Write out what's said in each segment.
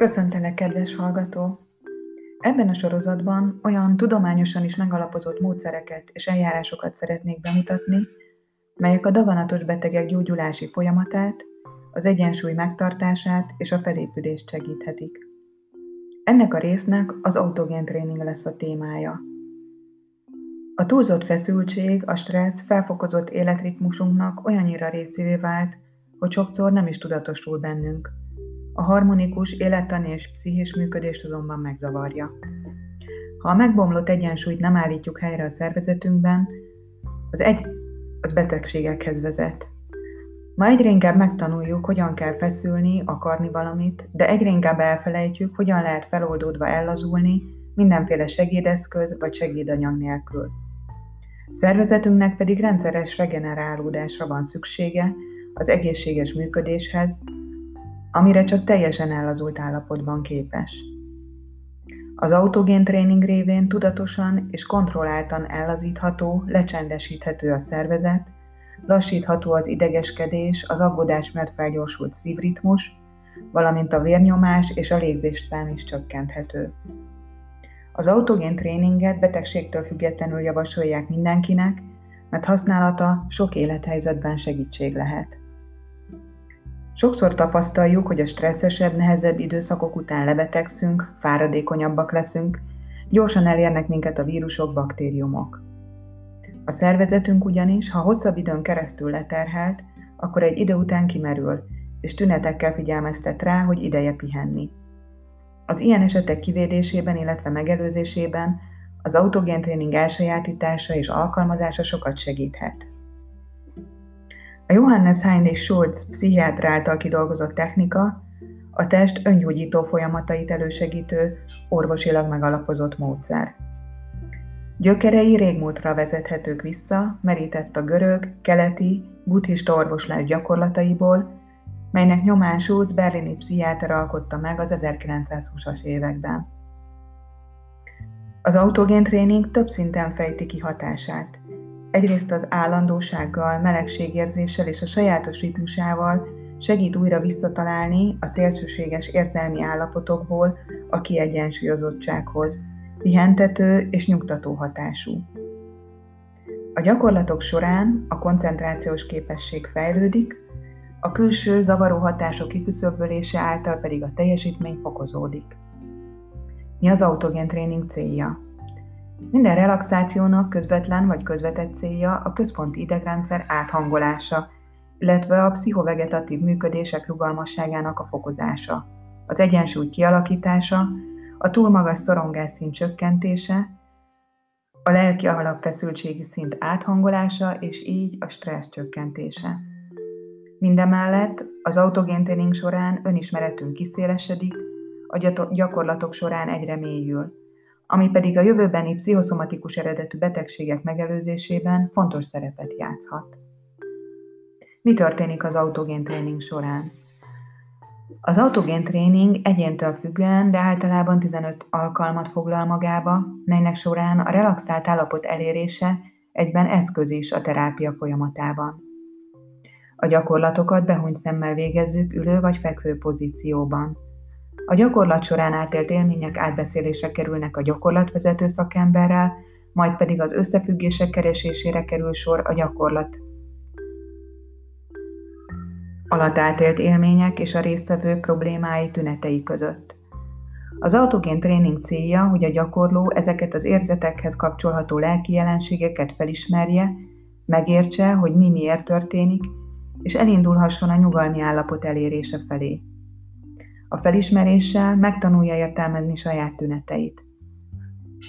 Köszöntelek, kedves hallgató! Ebben a sorozatban olyan tudományosan is megalapozott módszereket és eljárásokat szeretnék bemutatni, melyek a daganatos betegek gyógyulási folyamatát, az egyensúly megtartását és a felépülést segíthetik. Ennek a résznek az autogén tréning lesz a témája. A túlzott feszültség, a stressz felfokozott életritmusunknak olyannyira részévé vált, hogy sokszor nem is tudatosul bennünk – a harmonikus élettani és pszichés működést azonban megzavarja. Ha a megbomlott egyensúlyt nem állítjuk helyre a szervezetünkben, az egy az betegségekhez vezet. Ma egyre inkább megtanuljuk, hogyan kell feszülni, akarni valamit, de egyre inkább elfelejtjük, hogyan lehet feloldódva ellazulni mindenféle segédeszköz vagy segédanyag nélkül. Szervezetünknek pedig rendszeres regenerálódásra van szüksége az egészséges működéshez, amire csak teljesen ellazult állapotban képes. Az autogén tréning révén tudatosan és kontrolláltan ellazítható, lecsendesíthető a szervezet, lassítható az idegeskedés, az aggódás miatt felgyorsult szívritmus, valamint a vérnyomás és a légzésszám is csökkenthető. Az autogén tréninget betegségtől függetlenül javasolják mindenkinek, mert használata sok élethelyzetben segítség lehet. Sokszor tapasztaljuk, hogy a stresszesebb, nehezebb időszakok után lebetegszünk, fáradékonyabbak leszünk, gyorsan elérnek minket a vírusok, baktériumok. A szervezetünk ugyanis, ha hosszabb időn keresztül leterhelt, akkor egy idő után kimerül, és tünetekkel figyelmeztet rá, hogy ideje pihenni. Az ilyen esetek kivédésében, illetve megelőzésében az autogén tréning elsajátítása és alkalmazása sokat segíthet. A Johannes Heinrich Schulz pszichiáter által kidolgozott technika a test öngyógyító folyamatait elősegítő, orvosilag megalapozott módszer. Gyökerei régmúltra vezethetők vissza, merített a görög, keleti, buddhista orvoslás gyakorlataiból, melynek nyomán Schulz berlini pszichiáter alkotta meg az 1920-as években. Az autogén tréning több szinten fejti ki hatását. Egyrészt az állandósággal, melegségérzéssel és a sajátos ritmusával segít újra visszatalálni a szélsőséges érzelmi állapotokból a kiegyensúlyozottsághoz, pihentető és nyugtató hatású. A gyakorlatok során a koncentrációs képesség fejlődik, a külső zavaró hatások kiküszöbölése által pedig a teljesítmény fokozódik. Mi az autogén tréning célja? Minden relaxációnak közvetlen vagy közvetett célja a központi idegrendszer áthangolása, illetve a pszichovegetatív működések rugalmasságának a fokozása, az egyensúly kialakítása, a túl magas szorongás csökkentése, a lelki alapfeszültségi szint áthangolása és így a stressz csökkentése. Mindemellett az autogén tréning során önismeretünk kiszélesedik, a gyakorlatok során egyre mélyül, ami pedig a jövőbeni pszichoszomatikus eredetű betegségek megelőzésében fontos szerepet játszhat. Mi történik az autogén tréning során? Az autogén tréning egyéntől függően, de általában 15 alkalmat foglal magába, melynek során a relaxált állapot elérése egyben eszköz is a terápia folyamatában. A gyakorlatokat behunyt szemmel végezzük ülő vagy fekvő pozícióban – a gyakorlat során átélt élmények átbeszélésre kerülnek a gyakorlatvezető szakemberrel, majd pedig az összefüggések keresésére kerül sor a gyakorlat alatt átélt élmények és a résztvevő problémái tünetei között. Az autogén tréning célja, hogy a gyakorló ezeket az érzetekhez kapcsolható lelki jelenségeket felismerje, megértse, hogy mi miért történik, és elindulhasson a nyugalmi állapot elérése felé. A felismeréssel megtanulja értelmezni saját tüneteit.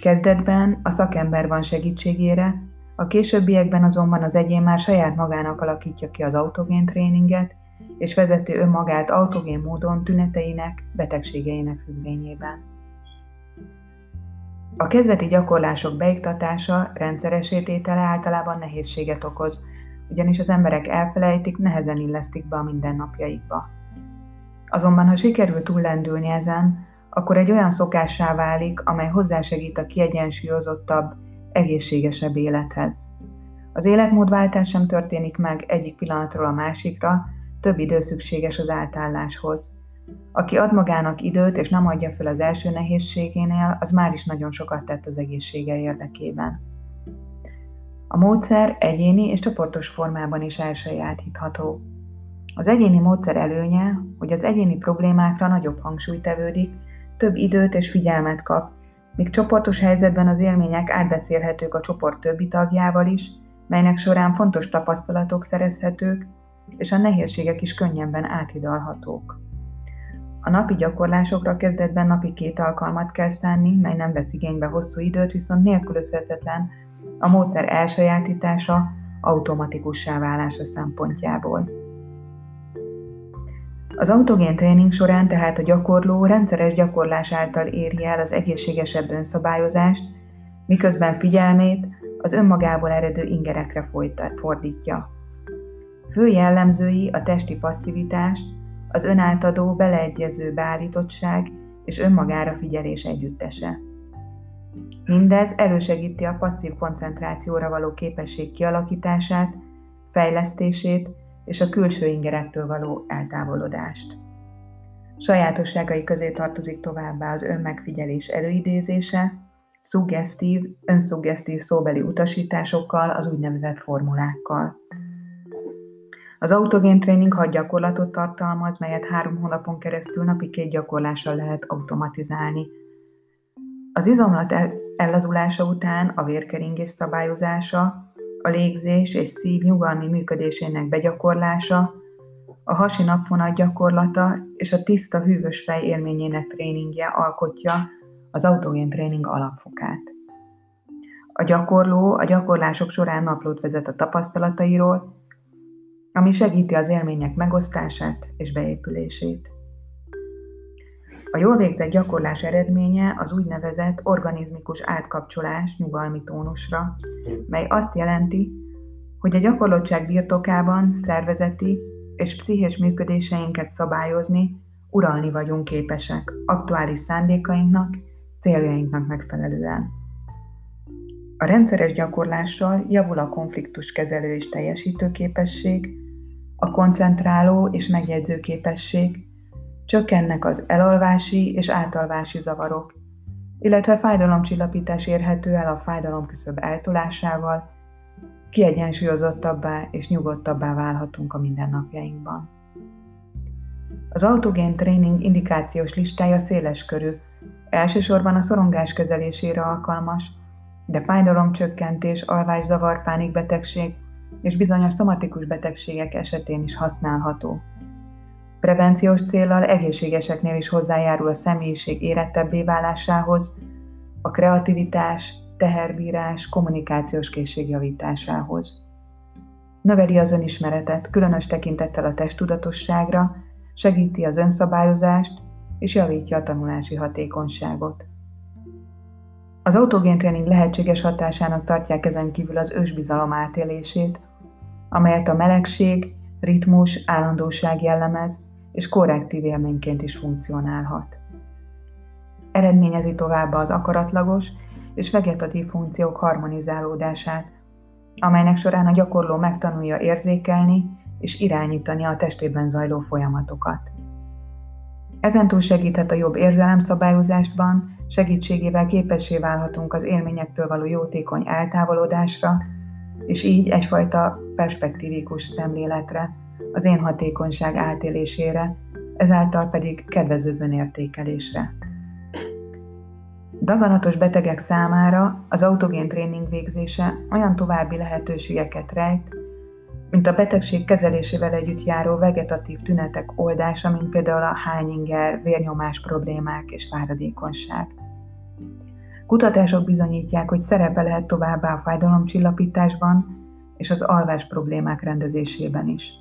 Kezdetben a szakember van segítségére, a későbbiekben azonban az egyén már saját magának alakítja ki az autogén tréninget, és vezeti önmagát autogén módon tüneteinek, betegségeinek függvényében. A kezdeti gyakorlások beiktatása, rendszeresítétele általában nehézséget okoz, ugyanis az emberek elfelejtik, nehezen illesztik be a mindennapjaikba. Azonban, ha sikerül túllendülni ezen, akkor egy olyan szokássá válik, amely hozzásegít a kiegyensúlyozottabb, egészségesebb élethez. Az életmódváltás sem történik meg egyik pillanatról a másikra, több idő szükséges az átálláshoz. Aki ad magának időt és nem adja fel az első nehézségénél, az már is nagyon sokat tett az egészsége érdekében. A módszer egyéni és csoportos formában is elsajátítható. Az egyéni módszer előnye, hogy az egyéni problémákra nagyobb hangsúly tevődik, több időt és figyelmet kap, míg csoportos helyzetben az élmények átbeszélhetők a csoport többi tagjával is, melynek során fontos tapasztalatok szerezhetők, és a nehézségek is könnyebben áthidalhatók. A napi gyakorlásokra kezdetben napi két alkalmat kell szánni, mely nem vesz igénybe hosszú időt, viszont nélkülözhetetlen a módszer elsajátítása, automatikussá válása szempontjából. Az autogén tréning során tehát a gyakorló rendszeres gyakorlás által éri el az egészségesebb önszabályozást, miközben figyelmét az önmagából eredő ingerekre fordítja. Fő jellemzői a testi passzivitás, az önáltadó, beleegyező beállítottság és önmagára figyelés együttese. Mindez elősegíti a passzív koncentrációra való képesség kialakítását, fejlesztését és a külső ingerektől való eltávolodást. Sajátosságai közé tartozik továbbá az önmegfigyelés előidézése, szuggesztív, önszuggesztív szóbeli utasításokkal, az úgynevezett formulákkal. Az autogén tréning hat gyakorlatot tartalmaz, melyet három hónapon keresztül napi két gyakorlással lehet automatizálni. Az izomlat ellazulása után a vérkeringés szabályozása, a légzés és szív nyugalmi működésének begyakorlása, a hasi napfonat gyakorlata és a tiszta hűvös fej élményének tréningje alkotja az autogén tréning alapfokát. A gyakorló a gyakorlások során naplót vezet a tapasztalatairól, ami segíti az élmények megosztását és beépülését. A jól végzett gyakorlás eredménye az úgynevezett organizmikus átkapcsolás nyugalmi tónusra, mely azt jelenti, hogy a gyakorlottság birtokában szervezeti és pszichés működéseinket szabályozni, uralni vagyunk képesek aktuális szándékainknak, céljainknak megfelelően. A rendszeres gyakorlással javul a konfliktuskezelő és teljesítő képesség, a koncentráló és megjegyző képesség, csökkennek az elalvási és átalvási zavarok, illetve fájdalomcsillapítás érhető el a fájdalom küszöb eltolásával, kiegyensúlyozottabbá és nyugodtabbá válhatunk a mindennapjainkban. Az autogén tréning indikációs listája széles körű, elsősorban a szorongás kezelésére alkalmas, de fájdalomcsökkentés, alvászavar, pánikbetegség és bizonyos szomatikus betegségek esetén is használható. Prevenciós célral egészségeseknél is hozzájárul a személyiség érettebbé válásához, a kreativitás, teherbírás, kommunikációs készség javításához. Növeli az önismeretet, különös tekintettel a testtudatosságra, segíti az önszabályozást és javítja a tanulási hatékonyságot. Az autogén tréning lehetséges hatásának tartják ezen kívül az ősbizalom átélését, amelyet a melegség, ritmus, állandóság jellemez, és korrektív élményként is funkcionálhat. Eredményezi továbbá az akaratlagos és vegetatív funkciók harmonizálódását, amelynek során a gyakorló megtanulja érzékelni és irányítani a testében zajló folyamatokat. Ezentúl segíthet a jobb érzelemszabályozásban, segítségével képessé válhatunk az élményektől való jótékony eltávolodásra, és így egyfajta perspektívikus szemléletre, az én hatékonyság átélésére, ezáltal pedig kedvezőbb értékelésre. Daganatos betegek számára az autogén tréning végzése olyan további lehetőségeket rejt, mint a betegség kezelésével együtt járó vegetatív tünetek oldása, mint például a hányinger, vérnyomás problémák és fáradékonyság. Kutatások bizonyítják, hogy szerepe lehet továbbá a fájdalomcsillapításban és az alvás problémák rendezésében is.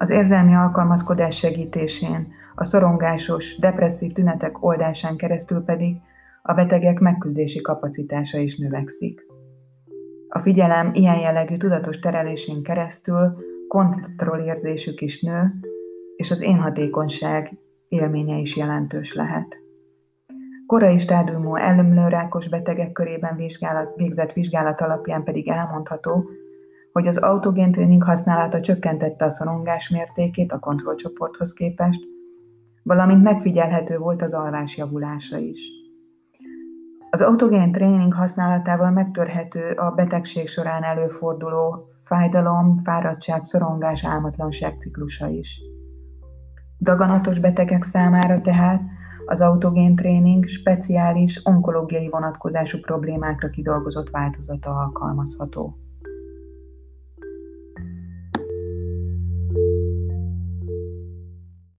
Az érzelmi alkalmazkodás segítésén, a szorongásos, depresszív tünetek oldásán keresztül pedig a betegek megküzdési kapacitása is növekszik. A figyelem ilyen jellegű tudatos terelésén keresztül kontrollérzésük is nő, és az énhatékonyság élménye is jelentős lehet. Korai stádiumú rákos betegek körében vizsgálat, végzett vizsgálat alapján pedig elmondható, hogy az autogén tréning használata csökkentette a szorongás mértékét a kontrollcsoporthoz képest, valamint megfigyelhető volt az alvás javulása is. Az autogén tréning használatával megtörhető a betegség során előforduló fájdalom, fáradtság, szorongás, álmatlanság ciklusa is. Daganatos betegek számára tehát az autogén tréning speciális onkológiai vonatkozású problémákra kidolgozott változata alkalmazható.